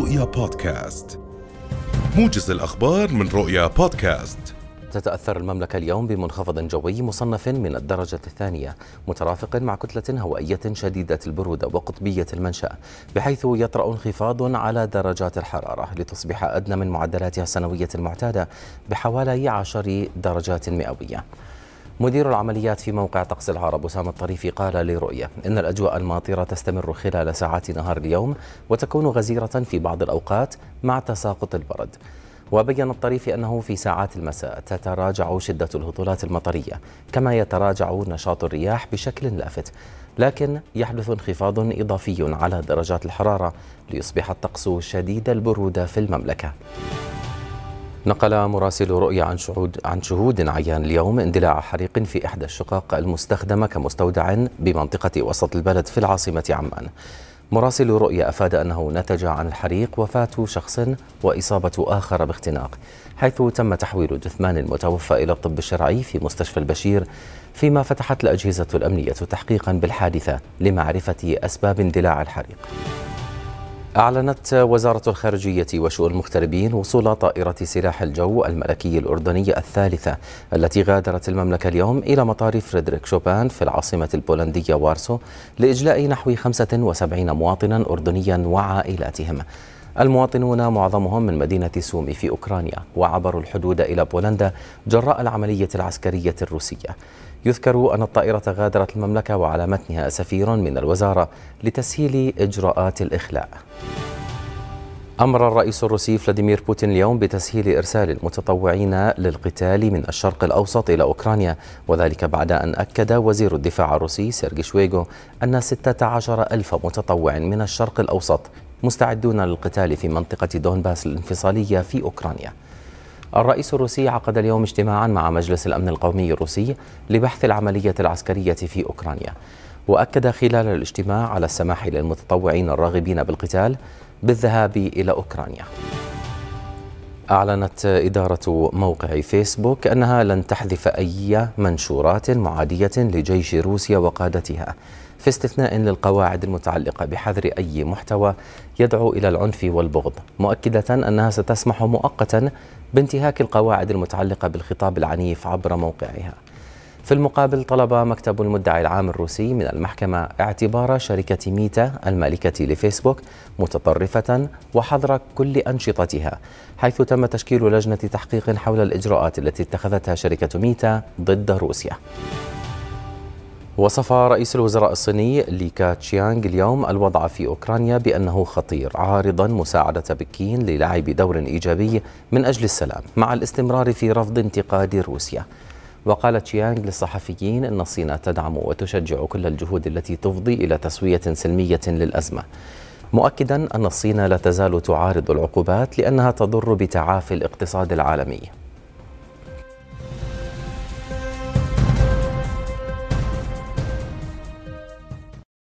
رؤيا بودكاست. موجز الأخبار من رؤيا بودكاست. تتأثر المملكة اليوم بمنخفض جوي مصنف من الدرجة الثانية مترافق مع كتلة هوائية شديدة البرودة وقطبية المنشأ بحيث يطرأ انخفاض على درجات الحرارة لتصبح أدنى من معدلاتها السنوية المعتادة بحوالي عشر درجات مئوية. مدير العمليات في موقع طقس العرب أسامة الطريفي قال لرؤية إن الأجواء الماطرة تستمر خلال ساعات نهار اليوم وتكون غزيرة في بعض الأوقات مع تساقط البرد. وبين الطريفي أنه في ساعات المساء تتراجع شدة الهطولات المطرية كما يتراجع نشاط الرياح بشكل لافت. لكن يحدث انخفاض إضافي على درجات الحرارة ليصبح الطقس شديد البرودة في المملكة. نقل مراسل رؤيا عن شهود عن شهود عيان اليوم اندلاع حريق في إحدى الشقق المستخدمة كمستودع بمنطقة وسط البلد في العاصمة عمان. مراسل رؤيا أفاد أنه نتج عن الحريق وفاة شخص وإصابة آخر باختناق، حيث تم تحويل جثمان المتوفى إلى الطب الشرعي في مستشفى البشير، فيما فتحت الأجهزة الأمنية تحقيقا بالحادثة لمعرفة أسباب اندلاع الحريق. أعلنت وزارة الخارجية وشؤون المغتربين وصول طائرة سلاح الجو الملكي الأردني الثالثة التي غادرت المملكة اليوم إلى مطار فريدريك شوبان في العاصمة البولندية وارسو لإجلاء نحو 75 مواطنا أردنيا وعائلاتهم. المواطنون معظمهم من مدينة سومي في أوكرانيا وعبروا الحدود إلى بولندا جراء العملية العسكرية الروسية. يذكر أن الطائرة غادرت المملكة وعلى متنها سفير من الوزارة لتسهيل إجراءات الإخلاء. أمر الرئيس الروسي فلاديمير بوتين اليوم بتسهيل إرسال المتطوعين للقتال من الشرق الأوسط إلى أوكرانيا وذلك بعد أن أكد وزير الدفاع الروسي سيرجي شويغو أن 16 ألف متطوع من الشرق الأوسط مستعدون للقتال في منطقة دونباس الانفصالية في أوكرانيا. الرئيس الروسي عقد اليوم اجتماعا مع مجلس الأمن القومي الروسي لبحث العملية العسكرية في أوكرانيا وأكد خلال الاجتماع على السماح للمتطوعين الراغبين بالقتال بالذهاب إلى أوكرانيا. أعلنت إدارة موقع فيسبوك أنها لن تحذف أي منشورات معادية لجيش روسيا وقادتها. في استثناء للقواعد المتعلقة بحذر أي محتوى يدعو إلى العنف والبغض مؤكدة أنها ستسمح مؤقتا بانتهاك القواعد المتعلقة بالخطاب العنيف عبر موقعها. في المقابل طلب مكتب المدعي العام الروسي من المحكمة اعتبار شركة ميتا المالكة لفيسبوك متطرفة وحظر كل أنشطتها حيث تم تشكيل لجنة تحقيق حول الإجراءات التي اتخذتها شركة ميتا ضد روسيا. وصف رئيس الوزراء الصيني لي كاتشيانغ اليوم الوضع في أوكرانيا بأنه خطير عارضا مساعدة بكين للعب دور إيجابي من أجل السلام مع الاستمرار في رفض انتقاد روسيا. وقال تشيانغ للصحفيين أن الصين تدعم وتشجع كل الجهود التي تفضي إلى تسوية سلمية للأزمة مؤكدا أن الصين لا تزال تعارض العقوبات لأنها تضر بتعافي الاقتصاد العالمي.